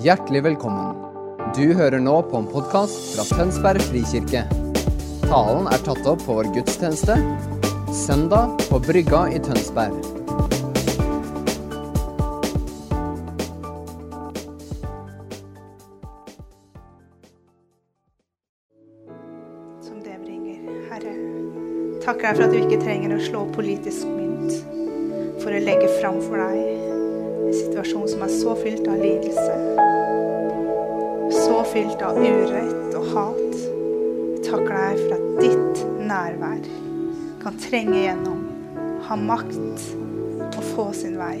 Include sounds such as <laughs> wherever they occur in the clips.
Hjertelig velkommen. Du hører nå på en podkast fra Tønsberg frikirke. Talen er tatt opp på vår gudstjeneste søndag på Brygga i Tønsberg. som det bringer. Herre, takker deg for at du ikke trenger å slå politisk mynt for å legge fram for deg en situasjon som er så fylt av lidelse, så fylt av urett og hat. Takker deg for at ditt nærvær kan trenge gjennom, ha makt og få sin vei.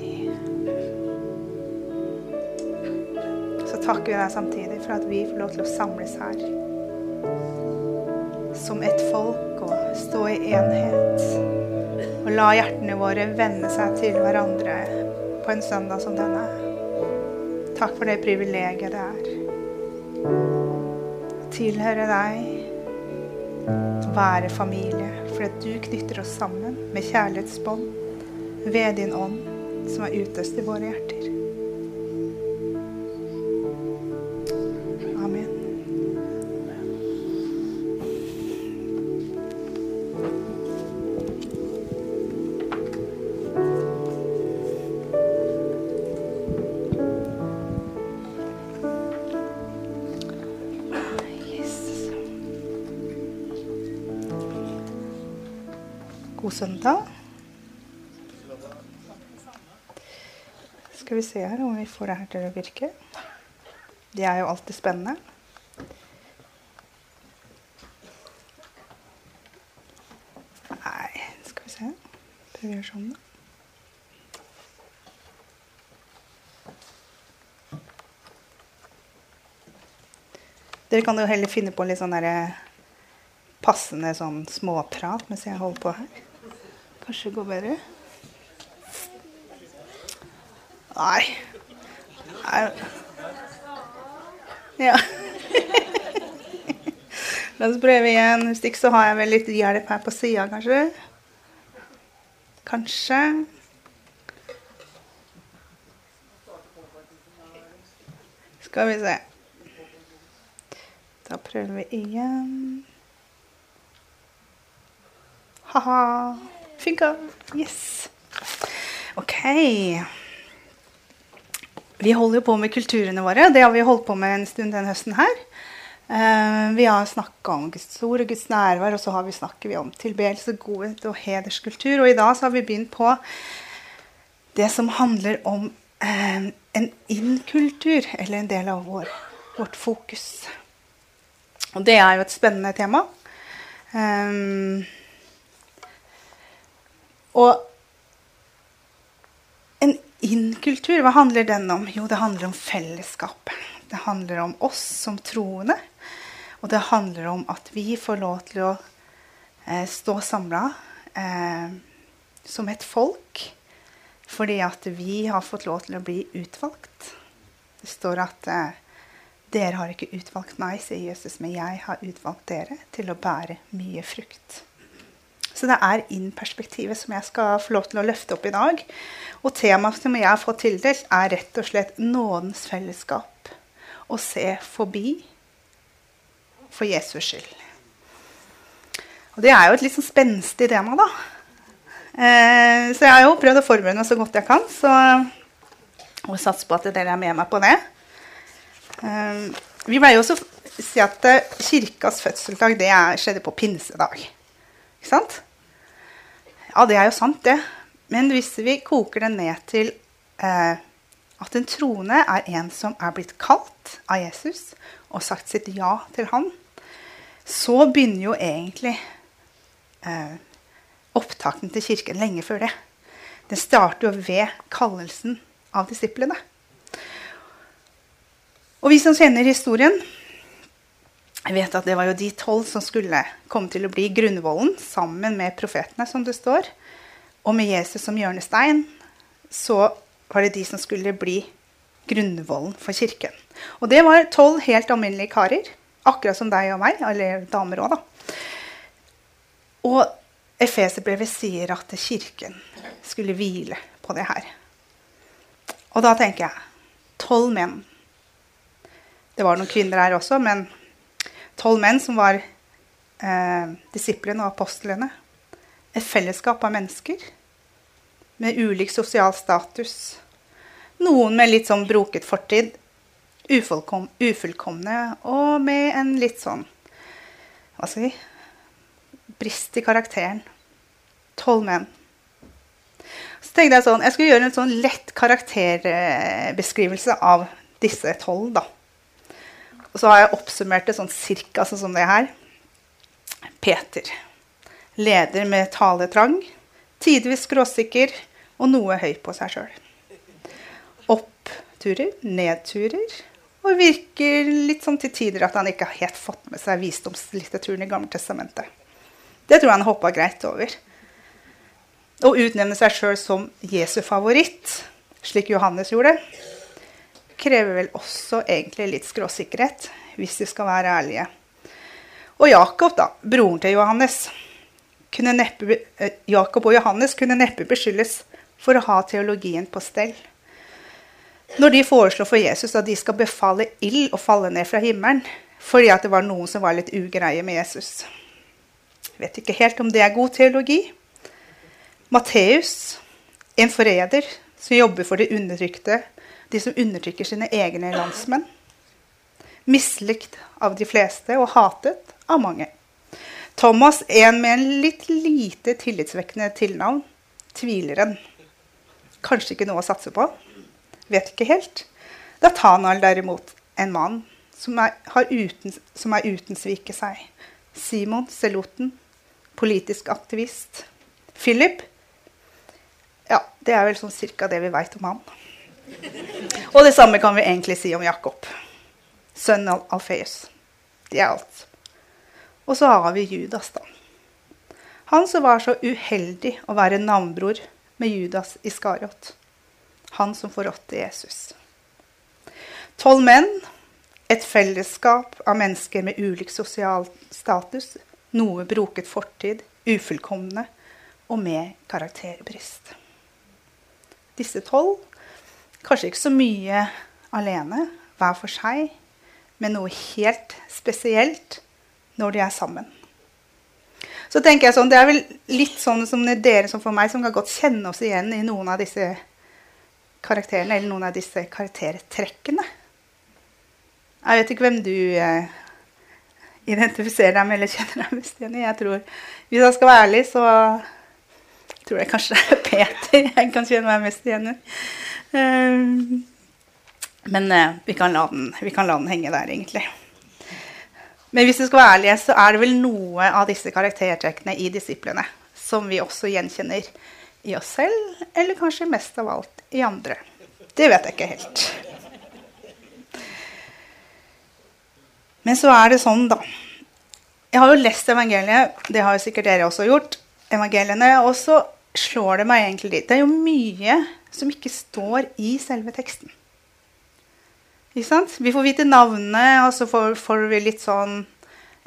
Så takker vi deg samtidig for at vi får lov til å samles her som et folk og stå i enhet. Og la hjertene våre vende seg til hverandre på en søndag som denne. Takk for det privilegiet det er. Å tilhøre deg, å være familie, fordi du knytter oss sammen med kjærlighetsbånd ved din ånd som er utøst i våre hjerter. Vi se her om vi får det her til å virke. Det er jo alltid spennende. Nei, skal vi se. Prøver å gjøre sånn, da. Dere kan jo heller finne på litt sånn der, passende sånn småprat mens jeg holder på her. Kanskje det går bedre? Nei. Nei. Ja. La oss prøve igjen. Hvis ikke så har jeg vel litt hjelp her på sida, kanskje. Kanskje. Skal vi se. Da prøver vi igjen. Ha-ha. Funka. Yes. OK. Vi holder jo på med kulturene våre. Det har vi holdt på med en stund den høsten her. Uh, vi har snakka om Guds ord og Guds nærvær, og så har vi snakker vi om tilbedelse, godhet og hederskultur. Og i dag så har vi begynt på det som handler om uh, en innkultur, eller en del av vår, vårt fokus. Og det er jo et spennende tema. Um, og inn-kultur, hva handler den om? Jo, det handler om fellesskap. Det handler om oss som troende. Og det handler om at vi får lov til å eh, stå samla eh, som et folk. Fordi at vi har fått lov til å bli utvalgt. Det står at eh, dere har ikke utvalgt meg, sier Jesus, men jeg har utvalgt dere til å bære mye frukt. Så det er inn-perspektivet som jeg skal få lov til å løfte opp i dag. Og temaet som jeg har fått tildelt, er rett og slett nådens fellesskap. Å se forbi for Jesus skyld. Og det er jo et litt sånn spenstig tema, da. Eh, så jeg har jo prøvd å forberede meg så godt jeg kan. Så, og satser på at dere er med meg på det. Eh, vi pleier jo også si at eh, kirkas fødselsdag det skjedde på pinsedag. Ikke sant? Ja, det er jo sant, det. Men hvis vi koker det ned til eh, at en troende er en som er blitt kalt av Jesus og sagt sitt ja til han, så begynner jo egentlig eh, opptakten til kirken lenge før det. Den starter jo ved kallelsen av disiplene. Og vi som kjenner historien, vet at det var jo de tolv som skulle komme til å bli grunnvollen sammen med profetene, som det står. Og med Jesus som hjørnestein så var det de som skulle bli grunnvollen for kirken. Og det var tolv helt alminnelige karer. Akkurat som deg og meg, eller damer òg, da. Og Efeserbrevet sier at kirken skulle hvile på det her. Og da tenker jeg tolv menn Det var noen kvinner her også, men tolv menn som var eh, disiplene og apostlene. Et fellesskap av mennesker med ulik sosial status. Noen med litt sånn broket fortid, ufullkom, ufullkomne og med en litt sånn Hva skal vi Brist i karakteren. Tolv menn. Så tenkte jeg sånn, jeg skulle gjøre en sånn lett karakterbeskrivelse av disse tolv. da. Og så har jeg oppsummert det sånn cirka sånn som det her. Peter. Leder med taletrang. Tidvis skråsikker og noe høy på seg sjøl. Oppturer, nedturer. Og virker litt sånn til tider at han ikke har helt fått med seg visdomslitteraturen i Gammeltestamentet. Det tror jeg han hoppa greit over. Å utnevne seg sjøl som Jesu favoritt, slik Johannes gjorde, krever vel også egentlig litt skråsikkerhet, hvis vi skal være ærlige. Og Jakob, da, broren til Johannes, neppe, eh, Jakob og Johannes kunne neppe beskyldes for å ha teologien på stell. Når de foreslår for Jesus at de skal befale ild å falle ned fra himmelen fordi at det var noen som var litt ugreie med Jesus. Jeg vet ikke helt om det er god teologi. Matteus, en forræder som jobber for de undertrykte, de som undertrykker sine egne landsmenn. Mislikt av de fleste og hatet av mange. Thomas, en med en litt lite tillitsvekkende tilnavn, tvileren. Kanskje ikke noe å satse på. Vet ikke helt. Datanal, derimot, en mann som er, uten, som er uten svike seg. Simon Seloten, politisk aktivist. Philip, ja, det er vel sånn cirka det vi veit om han. Og det samme kan vi egentlig si om Jakob. Sønnen av Alfeus. Det er alt. Og så har vi Judas, da. Han som var så uheldig å være navnbror med Judas Iskariot. Han som forrådte Jesus. Tolv menn, et fellesskap av mennesker med ulik sosial status, noe broket fortid, ufullkomne og med karakterbrist. Disse tolv Kanskje ikke så mye alene, hver for seg, men noe helt spesielt når de er sammen. Så tenker jeg sånn, Det er vel litt sånn som dere som for meg, som kan godt kjenne oss igjen i noen av disse karakterene, eller noen av disse karaktertrekkene. Jeg vet ikke hvem du eh, identifiserer deg med eller kjenner deg mest igjen i. Jeg tror, Hvis jeg skal være ærlig, så tror jeg kanskje det er Peter jeg kan kjenne meg mest igjen i. Ehm, men eh, vi kan, den, vi kan, la den, henge der, egentlig. Men hvis vi skal være ærlige, så er det vel noe av disse karaktertrekkene i disiplene som vi også gjenkjenner i oss selv, eller kanskje mest av alt i andre. Det vet jeg ikke helt. Men så er det sånn, da. Jeg har jo lest evangeliet, det har jo sikkert dere også gjort. evangeliene, Og så slår det meg egentlig litt. Det er jo mye som ikke står i selve teksten. Ikke sant? Vi får vite navnet, og så får, får vi litt sånn,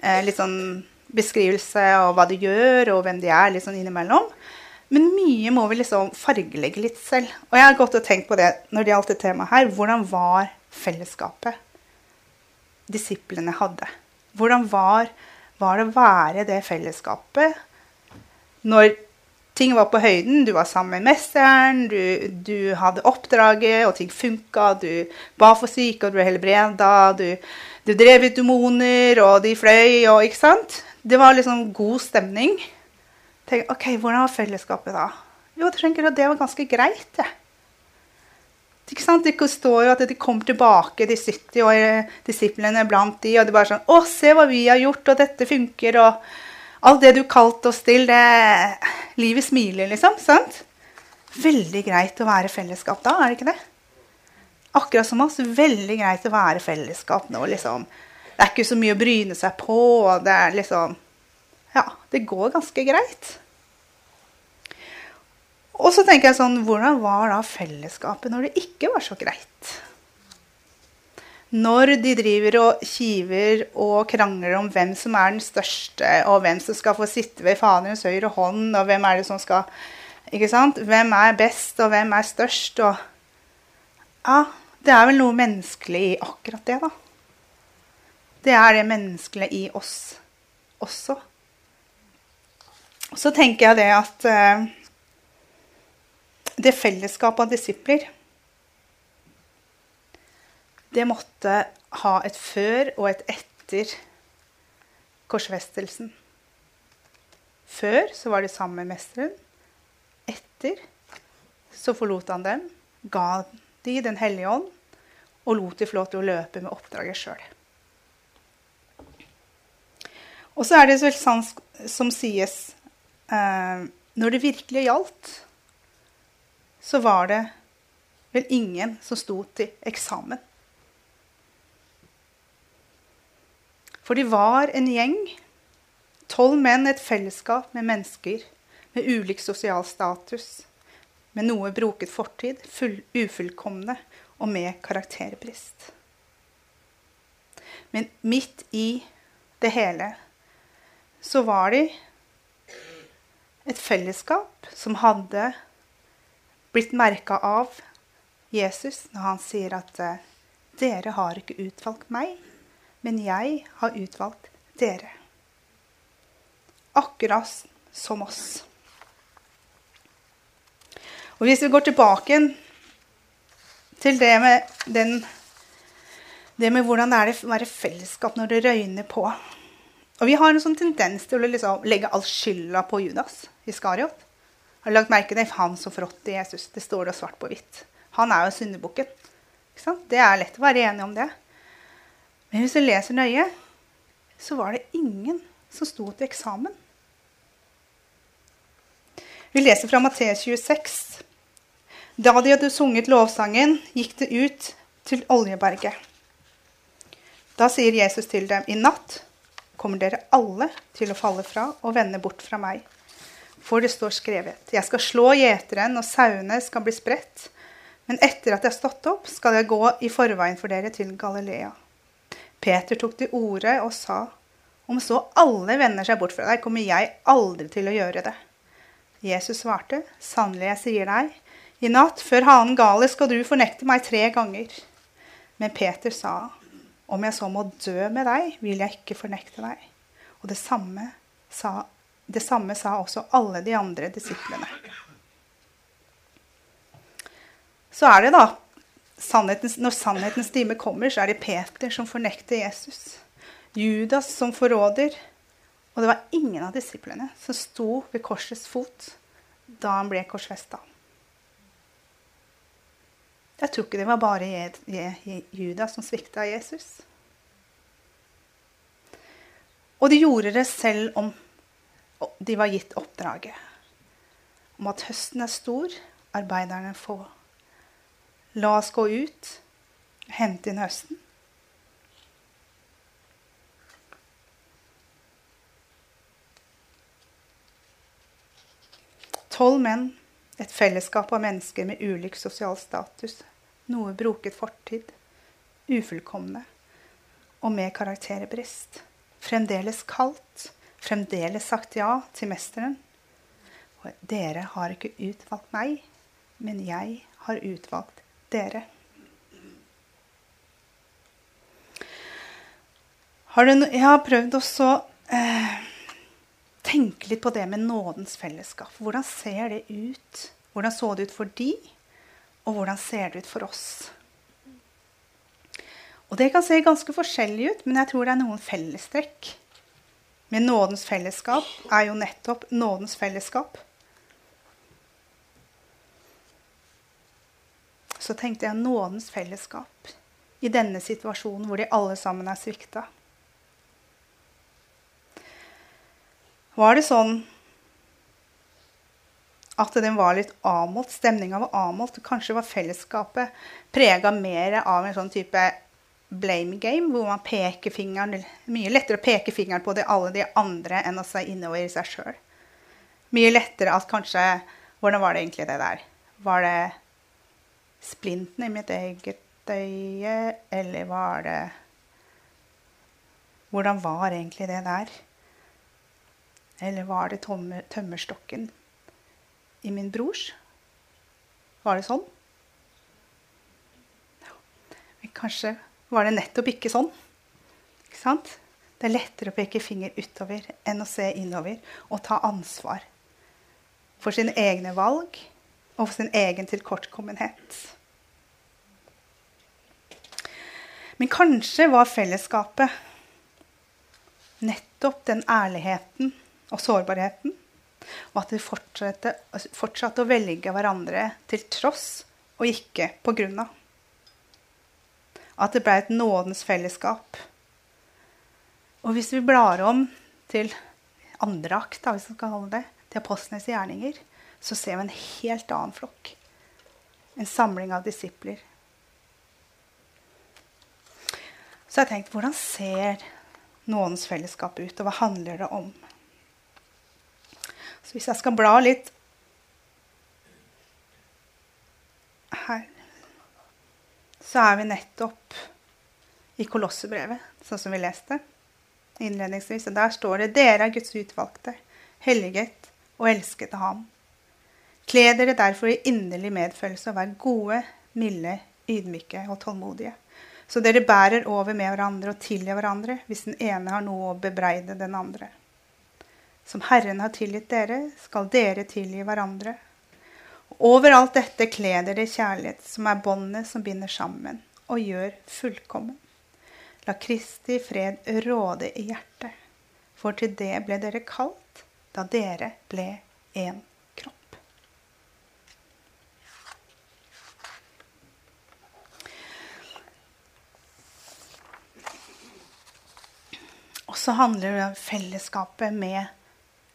eh, litt sånn, beskrivelse av hva de gjør, og hvem de er, litt sånn innimellom. Men mye må vi liksom fargelegge litt selv. Og jeg har gått og tenkt på det når det gjaldt det temaet her. Hvordan var fellesskapet disiplene hadde? Hvordan var, var det å være det fellesskapet når ting var på høyden. Du var sammen med mesteren, du, du hadde oppdraget, og ting funka. Du ba for syke, og du ble helbreda. Du, du drev ut demoner, og de fløy, og ikke sant? Det var liksom god stemning. Tenk, ok, Hvordan var fellesskapet da? Jo, tenker at det var ganske greit. det. Ikke sant? Det står jo at de kom tilbake, de 70 og disiplene blant de, og de bare sånn Å, se hva vi har gjort, og dette funker, og Alt det du kalte oss til, det Livet smiler, liksom. sant? Veldig greit å være fellesskap da, er det ikke det? Akkurat som oss, veldig greit å være fellesskap nå, liksom. Det er ikke så mye å bryne seg på. Det er liksom Ja, det går ganske greit. Og så tenker jeg sånn Hvordan var da fellesskapet når det ikke var så greit? Når de driver og kiver og krangler om hvem som er den største, og hvem som skal få sitte ved Faderens høyre hånd, og hvem er det som skal ikke sant? Hvem er best, og hvem er størst? Og, ja, det er vel noe menneskelig i akkurat det, da. Det er det menneskelige i oss også. Så tenker jeg det at eh, det fellesskapet av disipler Det måtte ha et før og et etter korsfestelsen. Før så var de sammen med mesteren. Etter så forlot han dem, ga de Den hellige ånd og lot de få lov til å løpe med oppdraget sjøl. Og så er det vel sånn som sies eh, Når det virkelig gjaldt, så var det vel ingen som sto til eksamen. For de var en gjeng, tolv menn, et fellesskap med mennesker med ulik sosial status, med noe broket fortid, full, ufullkomne og med karakterbrist. Men midt i det hele så var de et fellesskap som hadde blitt merka av Jesus når han sier at eh, dere har ikke utvalgt meg, men jeg har utvalgt dere. Akkurat som oss. Og Hvis vi går tilbake til det med, den, det med hvordan det er å være fellesskap når det røyner på Og Vi har en sånn tendens til å liksom legge all skylda på Judas Iskariot. Har du lagt merke til han som forrådte Jesus? Det står det svart på hvitt. Han er jo syndebukken. Det er lett å være enig om det. Men hvis du leser nøye, så var det ingen som sto til eksamen. Vi leser fra Matteus 26. Da de hadde sunget lovsangen, gikk det ut til Oljeberget. Da sier Jesus til dem, i natt kommer dere alle til å falle fra og vende bort fra meg. For det står skrevet, jeg skal slå gjeteren, og sauene skal bli spredt. Men etter at jeg har stått opp, skal jeg gå i forveien for dere til Galilea. Peter tok til orde og sa, om så alle vender seg bort fra deg, kommer jeg aldri til å gjøre det. Jesus svarte, sannelig, jeg sier deg, i natt før hanen galer skal du fornekte meg tre ganger. Men Peter sa, om jeg så må dø med deg, vil jeg ikke fornekte deg. Og det samme sa, det samme sa også alle de andre disiplene. Så er det da sannhetens, når sannhetens time kommer, så er det Peter som fornekter Jesus. Judas som forråder. Og det var ingen av disiplene som sto ved korsets fot da han ble korsfesta. Jeg tror ikke det var bare Judas som svikta Jesus. Og de gjorde det selv om de var gitt oppdraget om at høsten er stor, arbeiderne få. La oss gå ut, hente inn høsten. Tolv menn, et fellesskap av mennesker med ulik sosial status, noe broket fortid, ufullkomne og med karakterbrist. Fremdeles kaldt, fremdeles sagt ja til mesteren. Dere har ikke utvalgt meg, men jeg har utvalgt dere. Har du, jeg har prøvd å eh, tenke litt på det med nådens fellesskap. Hvordan ser det ut? Hvordan så det ut for de, og hvordan ser det ut for oss? Og Det kan se ganske forskjellig ut, men jeg tror det er noen fellestrekk. Men nådens fellesskap er jo nettopp nådens fellesskap. Så tenkte jeg nådens fellesskap i denne situasjonen hvor de alle sammen er svikta. Var det sånn at den var litt avmålt, stemninga var avmålt? Kanskje var fellesskapet prega mer av en sånn type blame game, hvor man peker fingeren Mye lettere å peke fingeren på det alle de andre enn å se innover i seg sjøl. Mye lettere at kanskje Hvordan var det egentlig det der? Var det splinten i mitt eget øye, eller var det Hvordan var egentlig det der? Eller var det tomme, tømmerstokken i min brors? Var det sånn? Men kanskje var det nettopp ikke sånn. Ikke sant? Det er lettere å peke finger utover enn å se innover og ta ansvar for sine egne valg og sin egen tilkortkommenhet. Men kanskje var fellesskapet nettopp den ærligheten og sårbarheten, og at de fortsatte, fortsatte å velge hverandre til tross og ikke på grunn av. At det ble et nådens fellesskap. Og hvis vi blar om til andre akt, hvis vi skal kalle det, til apostlenes gjerninger, så ser vi en helt annen flokk. En samling av disipler. Så jeg har tenkt, hvordan ser nådens fellesskap ut, og hva handler det om? Så hvis jeg skal bla litt her, så er vi nettopp i Kolossebrevet, sånn som vi leste innledningsvis. Og der står det dere er Guds utvalgte, helliget og elsket av ham. Kle dere derfor i inderlig medfølelse og vær gode, milde, ydmyke og tålmodige. Så dere bærer over med hverandre og tilgir hverandre hvis den ene har noe å bebreide den andre. Som Herren har tilgitt dere, skal dere tilgi hverandre. Overalt dette kle dere kjærlighet, som er båndet som binder sammen, og gjør fullkommen. La Kristi fred råde i hjertet, for til det ble dere kalt da dere ble én kropp. Og så handler det om fellesskapet med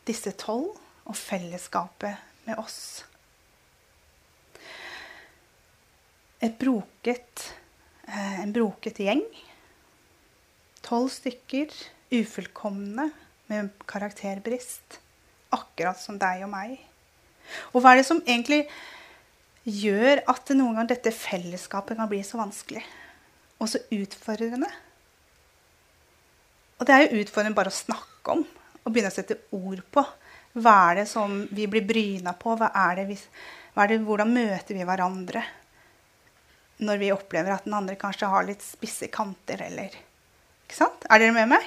disse tolv, og fellesskapet med oss. Et broket, eh, en broket gjeng. Tolv stykker, ufullkomne, med karakterbrist. Akkurat som deg og meg. Og hva er det som egentlig gjør at noen ganger dette fellesskapet kan bli så vanskelig? Og så utfordrende? Og det er jo utfordrende bare å snakke om og begynne å sette ord på. Hva er det som vi blir bryna på? Hva er det vi, hva er det, hvordan møter vi hverandre når vi opplever at den andre kanskje har litt spisse kanter? Eller, ikke sant? Er dere med meg?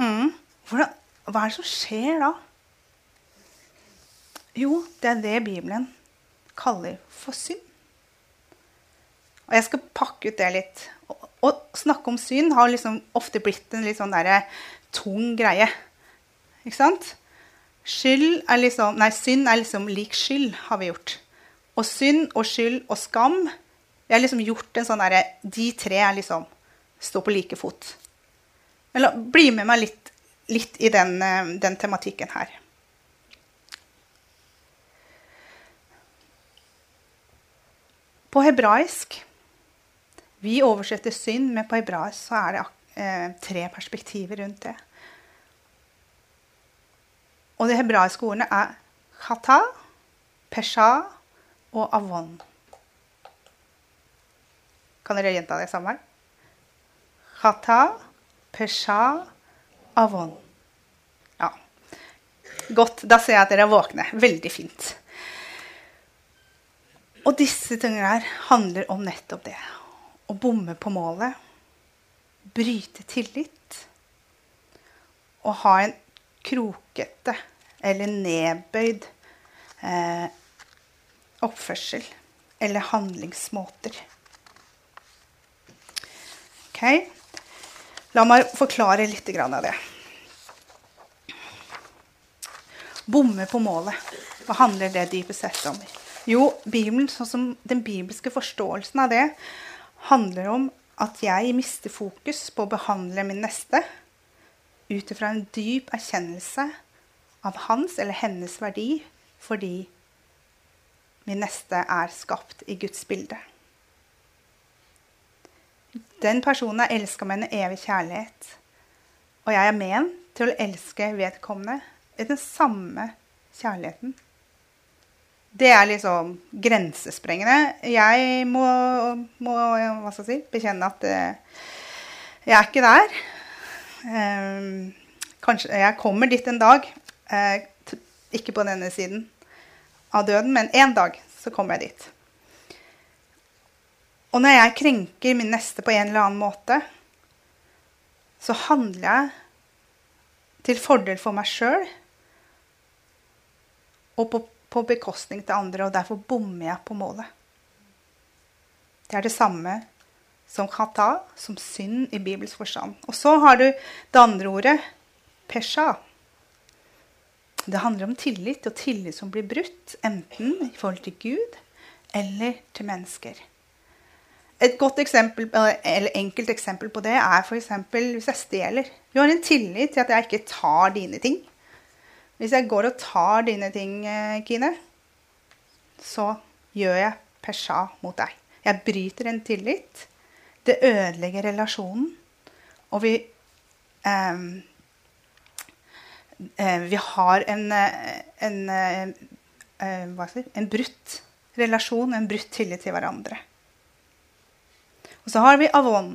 Mm. Hvordan, hva er det som skjer da? Jo, det er det Bibelen kaller for synd. Og jeg skal pakke ut det litt. Å snakke om synd har liksom ofte blitt en litt sånn der, tung greie. Ikke sant? Skyld er liksom, nei, synd er liksom lik skyld, har vi gjort. Og synd og skyld og skam Vi har liksom gjort en sånn derre De tre er liksom står på like fot. Eller bli med meg litt, litt i den, den tematikken her. På hebraisk Vi oversetter synd, men på hebraisk så er det eh, tre perspektiver rundt det. Og de hebraiske ordene er chata, pesha og avon. Kan dere gjenta det sammen? Chata, pesha, avon. Ja. Godt. Da ser jeg at dere er våkne. Veldig fint. Og disse tingene her handler om nettopp det. Å bomme på målet. Bryte tillit. Og ha en krokete eller nedbøyd eh, oppførsel eller handlingsmåter. Ok? La meg forklare litt av det. Bomme på målet. Hva handler det dypest sett om? Jo, Bibelen, sånn som den bibelske forståelsen av det, handler om at jeg mister fokus på å behandle min neste ut ifra en dyp erkjennelse av hans eller hennes verdi fordi min neste er skapt i Guds bilde. Den personen er elska med en evig kjærlighet. Og jeg er ment til å elske vedkommende i den samme kjærligheten. Det er liksom grensesprengende. Jeg må, må hva skal jeg si, bekjenne at uh, jeg er ikke der. Um, kanskje jeg kommer dit en dag. Uh, ikke på denne siden av døden, men en dag så kommer jeg dit. Og når jeg krenker min neste på en eller annen måte, så handler jeg til fordel for meg sjøl og på, på, bekostning til andre, og derfor bommer jeg på målet. Det er det samme som kata, som synd i Bibels forstand. Og så har du det andre ordet, pesha. Det handler om tillit, og tillit som blir brutt, enten i forhold til Gud eller til mennesker. Et godt eksempel, eller enkelt eksempel på det er f.eks. hvis jeg stjeler. Du har en tillit til at jeg ikke tar dine ting. Hvis jeg går og tar dine ting, eh, Kine, så gjør jeg persja mot deg. Jeg bryter en tillit. Det ødelegger relasjonen. Og vi eh, eh, Vi har en, eh, en, en, eh, en brutt relasjon, en brutt tillit til hverandre. Og så har vi avon.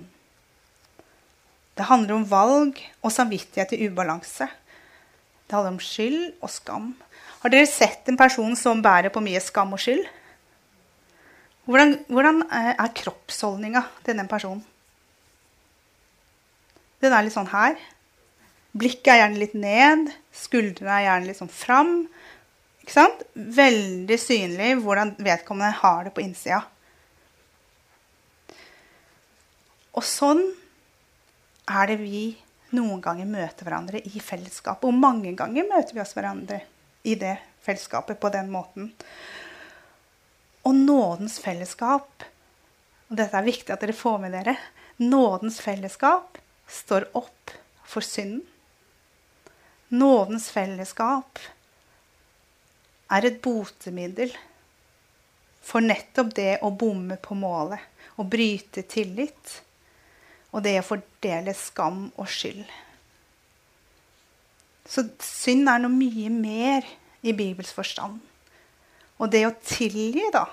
Det handler om valg og samvittighet i ubalanse. Det handler om skyld og skam. Har dere sett en person som bærer på mye skam og skyld? Hvordan, hvordan eh, er kroppsholdninga til den personen? Den er litt sånn her. Blikket er gjerne litt ned. Skuldrene er gjerne litt sånn fram. Ikke sant? Veldig synlig hvordan vedkommende har det på innsida. Og sånn er det vi noen ganger møter hverandre i fellesskap. Og mange ganger møter vi oss hverandre i det fellesskapet på den måten. Og nådens fellesskap, og dette er viktig at dere får med dere Nådens fellesskap står opp for synden. Nådens fellesskap er et botemiddel for nettopp det å bomme på målet, å bryte tillit og det er å fordele skam og skyld. Så synd er noe mye mer i Bibels forstand. Og det å tilgi, da,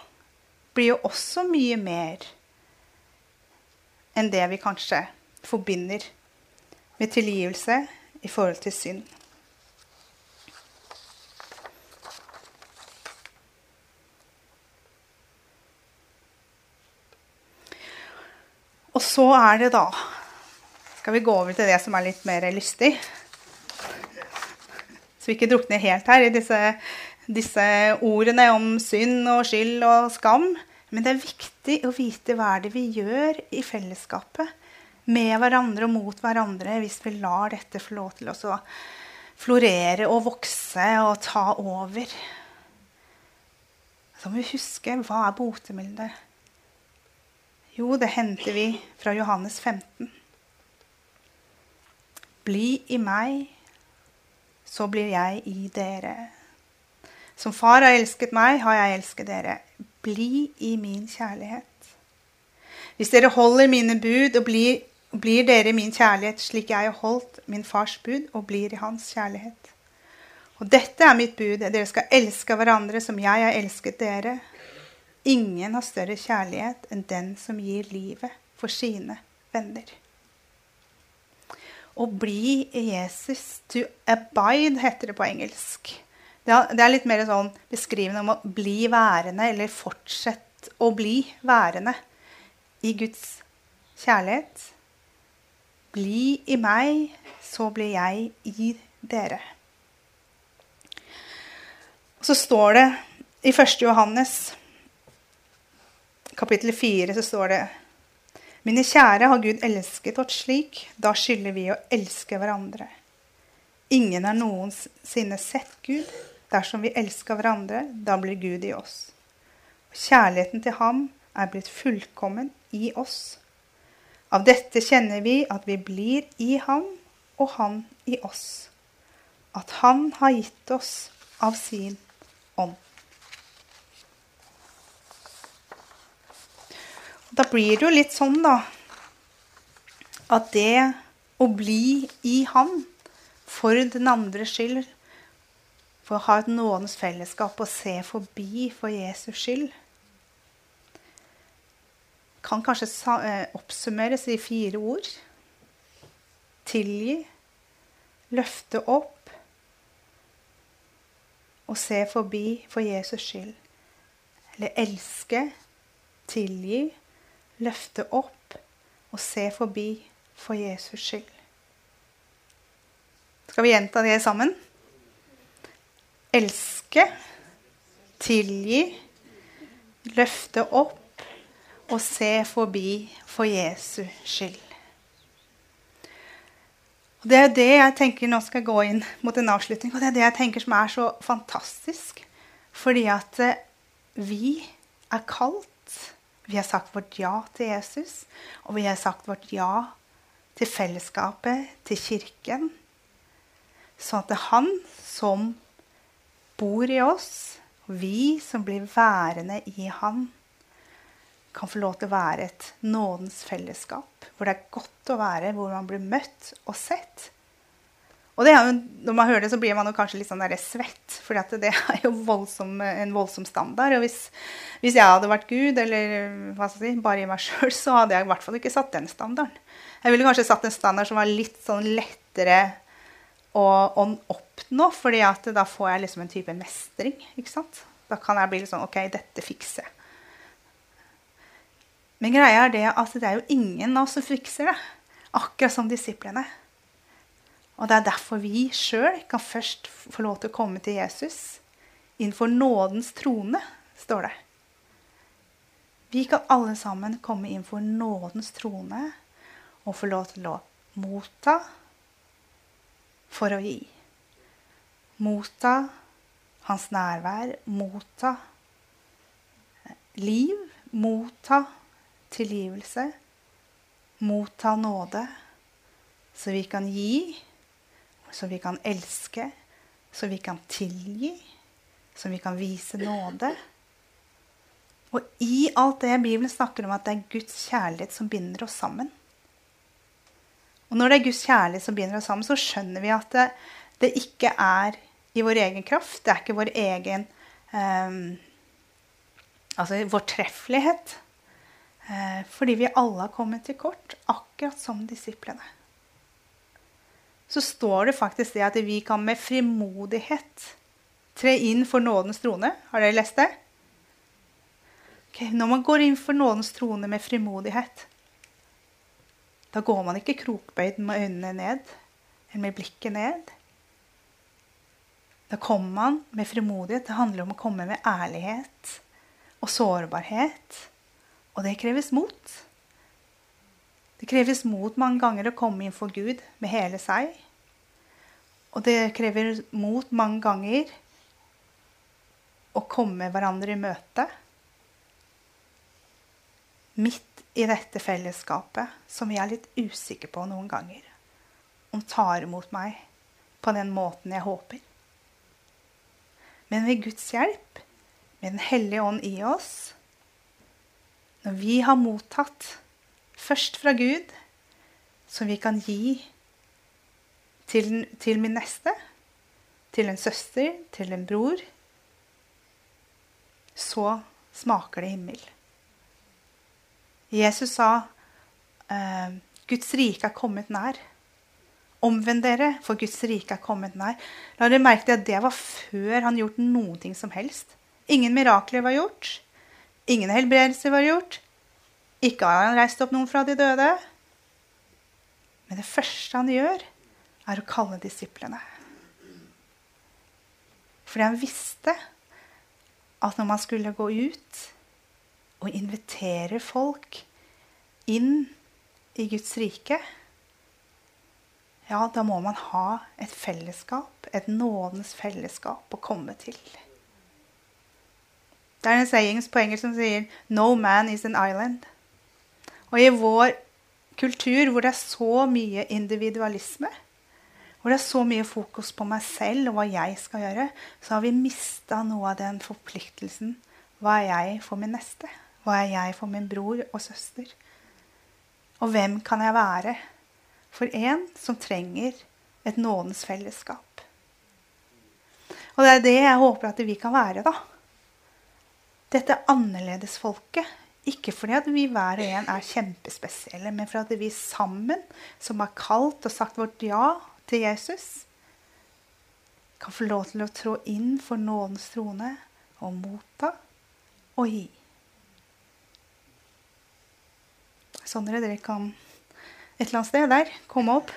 blir jo også mye mer enn det vi kanskje forbinder med tilgivelse i forhold til synd. Og så er det da Skal vi gå over til det som er litt mer lystig? Så vi ikke drukner helt her i disse, disse ordene om synd og skyld og skam. Men det er viktig å vite hva er det vi gjør i fellesskapet. Med hverandre og mot hverandre hvis vi lar dette få lov til å florere og vokse og ta over. Så må vi huske hva er botemiddelet jo, det henter vi fra Johannes 15. Bli i meg, så blir jeg i dere. Som far har elsket meg, har jeg elsket dere. Bli i min kjærlighet. Hvis dere holder mine bud og blir, blir dere min kjærlighet slik jeg har holdt min fars bud og blir i hans kjærlighet. Og dette er mitt bud. Dere skal elske hverandre som jeg har elsket dere. Ingen har større kjærlighet enn den som gir livet for sine venner. Å bli Jesus, to abide, heter det på engelsk. Det er litt mer sånn beskrivende om å bli værende, eller fortsette å bli værende i Guds kjærlighet. Bli i meg, så blir jeg i dere. Så står det i 1. Johannes kapittel 4 så står det Mine kjære, har Gud elsket oss slik, da skylder vi å elske hverandre. Ingen har noensinne sett Gud. Dersom vi elsker hverandre, da blir Gud i oss. Kjærligheten til ham er blitt fullkommen i oss. Av dette kjenner vi at vi blir i ham og han i oss. At han har gitt oss av sin ånd. Da blir det jo litt sånn, da, at det å bli i Han for den andres skyld, for å ha et nådens fellesskap og se forbi for Jesus skyld, kan kanskje eh, oppsummeres i fire ord. Tilgi, løfte opp og se forbi for Jesus skyld. Eller elske, tilgi løfte opp og se forbi for Jesus skyld. Skal vi gjenta det sammen? Elske, tilgi, løfte opp og se forbi for Jesu skyld. Og Det er det jeg tenker nå skal gå inn mot en avslutning. Og det er det jeg tenker som er så fantastisk. Fordi at eh, vi er kalt. Vi har sagt vårt ja til Jesus. Og vi har sagt vårt ja til fellesskapet, til kirken. Sånn at det er han som bor i oss, og vi som blir værende i han, kan få lov til å være et nådens fellesskap. Hvor det er godt å være, hvor man blir møtt og sett. Og det er jo, når man hører det, så blir man jo kanskje litt sånn svett. For det er jo voldsom, en voldsom standard. Og hvis, hvis, jeg hadde vært Gud, eller hva skal jeg si, bare i meg sjøl, så hadde jeg i hvert fall ikke satt den standarden. Jeg ville kanskje satt en standard som var litt sånn lettere å, å oppnå. fordi at da får jeg liksom en type mestring. ikke sant? Da kan jeg bli litt sånn OK, dette fikser jeg. Men greia er det at det er jo ingen av oss som fikser det. Akkurat som disiplene. Og det er derfor vi sjøl kan først få lov til å komme til Jesus. Innenfor nådens trone, står det. Vi kan alle sammen komme inn for nådens trone og få lov til å motta for å gi. Motta hans nærvær, motta liv, motta tilgivelse, motta nåde, så vi kan gi, så vi kan elske, så vi kan tilgi, så vi kan vise nåde. Og i alt det Bibelen snakker om at det er Guds kjærlighet som binder oss sammen. Og når det er Guds kjærlighet som binder oss sammen, så skjønner vi at det, det ikke er i vår egen kraft. Det er ikke vår egen um, Altså vår treffelighet. Eh, fordi vi alle har kommet til kort, akkurat som disiplene. Så står det faktisk det at vi kan med frimodighet tre inn for nådens trone. Har dere lest det? Okay, når man går inn for nådens trone med frimodighet, da går man ikke krokbøyd med øynene ned eller med blikket ned. Da kommer man med frimodighet. Det handler om å komme med ærlighet og sårbarhet. Og det kreves mot. Det kreves mot mange ganger å komme inn for Gud med hele seg. Og det krever mot mange ganger å komme hverandre i møte. Midt i dette fellesskapet som vi er litt usikre på noen ganger. Om tar imot meg på den måten jeg håper. Men ved Guds hjelp, med Den hellige ånd i oss, når vi har mottatt først fra Gud, som vi kan gi til, til min neste, til en søster, til en bror, så smaker det himmel. Jesus sa eh, Guds rike er kommet nær. Omvend dere, for Guds rike er kommet nær. La dere merke til at det var før han gjort noen ting som helst. Ingen mirakler var gjort. Ingen helbredelser var gjort. Ikke har han reist opp noen fra de døde. Men det første han gjør, er å kalle disiplene. Fordi han visste at når man skulle gå ut og invitere folk inn i Guds rike, ja, da må man ha et fellesskap, et nådens fellesskap, å komme til. Det er en sayings på engelsk som sier 'No man is an island'. Og i vår kultur hvor det er så mye individualisme, hvor det er så mye fokus på meg selv og hva jeg skal gjøre, så har vi mista noe av den forpliktelsen. Hva er jeg for min neste? Hva er jeg for min bror og søster? Og hvem kan jeg være for en som trenger et nådens fellesskap? Og det er det jeg håper at vi kan være, da dette annerledesfolket. Ikke fordi at vi hver og en er kjempespesielle, men fordi vi sammen, som har kalt og sagt vårt ja til Jesus, kan få lov til å trå inn for nådens trone og motta og gi. Sondre, dere kan et eller annet sted der komme opp.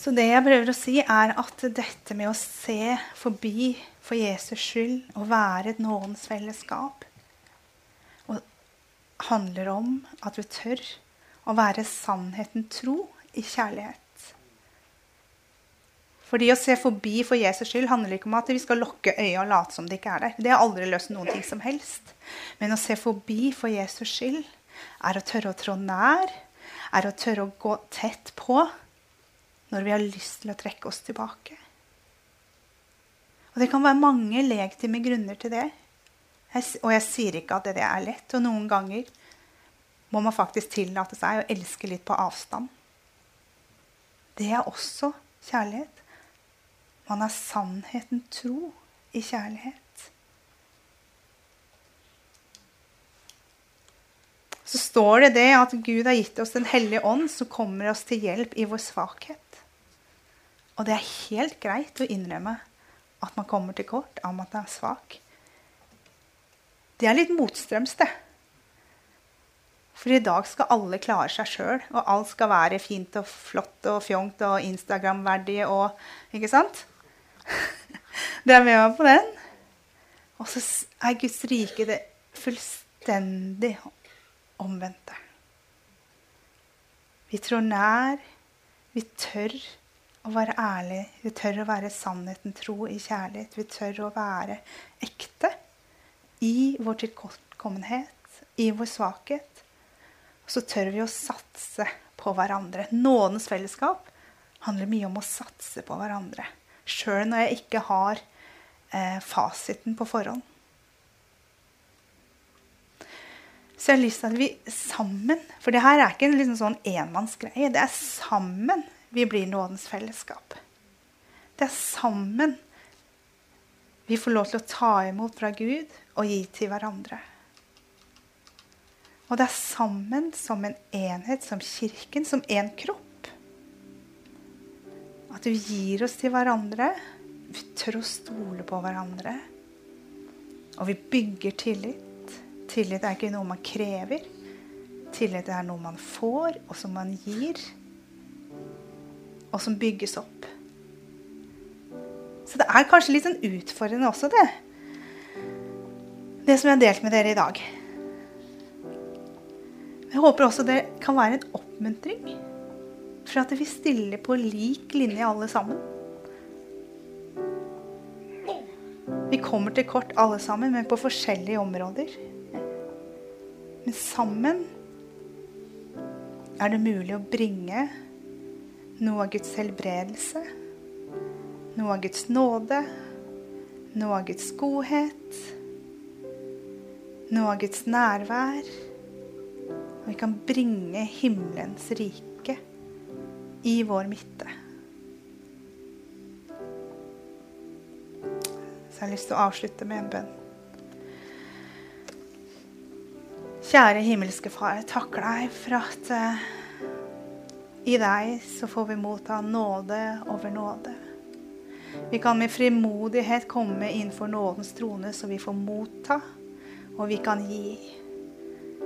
Så det jeg prøver å si, er at dette med å se forbi for Jesus skyld og være et nådens fellesskap og handler om at vi tør å være sannheten tro i kjærlighet. Fordi å se forbi for Jesus skyld handler ikke om at vi skal lukke øya og late som det ikke er der. Det har aldri løst noen ting som helst. Men å se forbi for Jesus skyld er å tørre å trå nær, er å tørre å gå tett på når vi har lyst til å trekke oss tilbake. Og Det kan være mange legitime grunner til det. og jeg sier ikke at det er lett. Og noen ganger må man faktisk tillate seg å elske litt på avstand. Det er også kjærlighet. Man er sannheten tro i kjærlighet. Så står det det at Gud har gitt oss Den hellige ånd, som kommer oss til hjelp i vår svakhet. Og det er helt greit å innrømme at man kommer til kort av at man er svak. Det er litt motstrøms, det. For i dag skal alle klare seg sjøl, og alt skal være fint og flott og fjongt og Instagram-verdig og Ikke sant? <laughs> Det er med meg på den. Og så er Guds rike det fullstendig omvendte. Vi tror nær. Vi tør å være ærlige. Vi tør å være sannheten tro i kjærlighet. Vi tør å være ekte i vår tilkortkommenhet, i vår svakhet. Så tør vi å satse på hverandre. Nådens fellesskap handler mye om å satse på hverandre sjøl når jeg ikke har eh, fasiten på forhånd. Så jeg har lyst til at vi sammen For det her er ikke en liksom sånn enmannsgreie. Det er sammen vi blir nådens fellesskap. Det er sammen vi får lov til å ta imot fra Gud og gi til hverandre. Og det er sammen som en enhet, som kirken, som én kropp at vi gir oss til hverandre. Vi tør å stole på hverandre. Og vi bygger tillit. Tillit er ikke noe man krever. Tillit er noe man får, og som man gir. Og som bygges opp. Så det er kanskje litt sånn utfordrende også, det. Det som jeg har delt med dere i dag. Jeg håper også det kan være en oppmuntring for at vi stiller på lik linje alle sammen. Vi kommer til kort alle sammen, men på forskjellige områder. Men sammen er det mulig å bringe noe av Guds helbredelse, noe av Guds nåde, noe av Guds godhet, noe av Guds nærvær. Og vi kan bringe himmelens rike i vår midte. Så jeg har lyst til å avslutte med en bønn. Kjære himmelske Far, jeg takker deg for at uh, i deg så får vi motta nåde over nåde. Vi kan med frimodighet komme innenfor nådens trone, så vi får motta, og vi kan gi.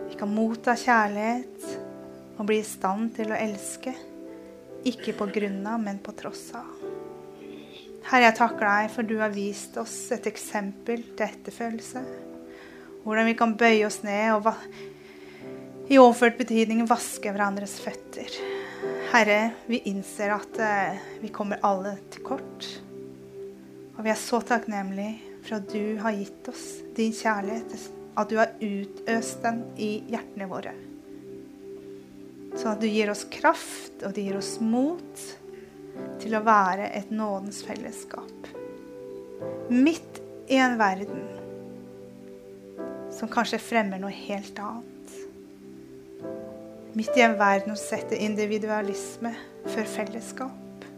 Vi kan motta kjærlighet og bli i stand til å elske. Ikke på grunn av, men på tross av. Herre, jeg takker deg for du har vist oss et eksempel til etterfølgelse. Hvordan vi kan bøye oss ned og i overført betydning vaske hverandres føtter. Herre, vi innser at eh, vi kommer alle til kort. Og vi er så takknemlige for at du har gitt oss din kjærlighet. At du har utøst den i hjertene våre. Så at du gir oss kraft, og du gir oss mot til å være et nådens fellesskap. Midt i en verden som kanskje fremmer noe helt annet. Midt i en verden som setter individualisme før fellesskap.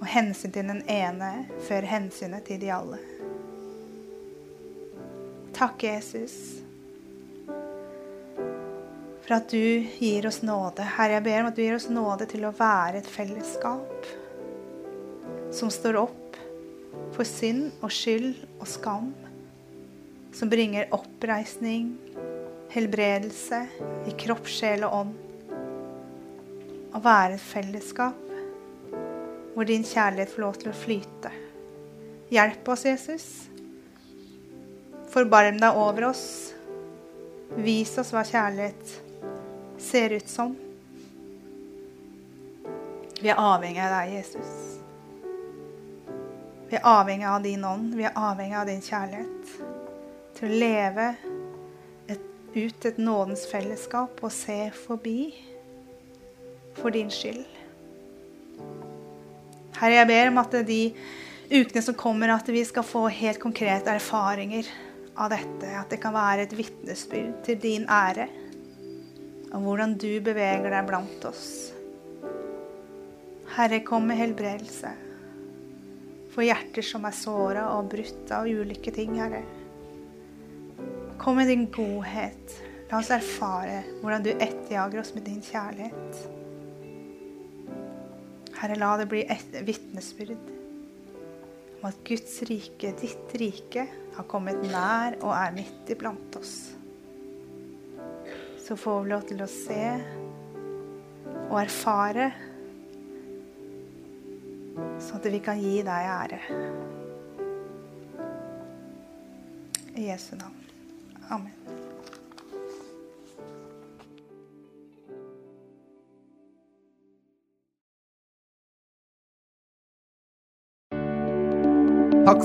Og hensyn til den ene før hensynet til de alle. Takk, Jesus for at du gir oss nåde. Herre, jeg ber om at du gir oss nåde til å være et fellesskap som står opp for synd og skyld og skam. Som bringer oppreisning, helbredelse i kropp, sjel og ånd. Å være et fellesskap hvor din kjærlighet får lov til å flyte. Hjelp oss, Jesus. Forbarm deg over oss. Vis oss hva kjærlighet ser ut som. Vi er avhengig av deg, Jesus. Vi er avhengig av din ånd. Vi er avhengig av din kjærlighet. Til å leve et, ut et nådens fellesskap og se forbi for din skyld. Herre, jeg ber om at de ukene som kommer, at vi skal få helt konkrete erfaringer av dette. At det kan være et vitnesbyrd til din ære om hvordan du beveger deg blant oss. Herre, kom med helbredelse for hjerter som er såra og brutt av ulike ting, Herre. Kom med din godhet. La oss erfare hvordan du etterjager oss med din kjærlighet. Herre, la det bli et vitnesbyrd om at Guds rike, ditt rike, har kommet nær og er midt iblant oss. Så får vi lov til å se og erfare, sånn at vi kan gi deg ære. I Jesu navn. Amen.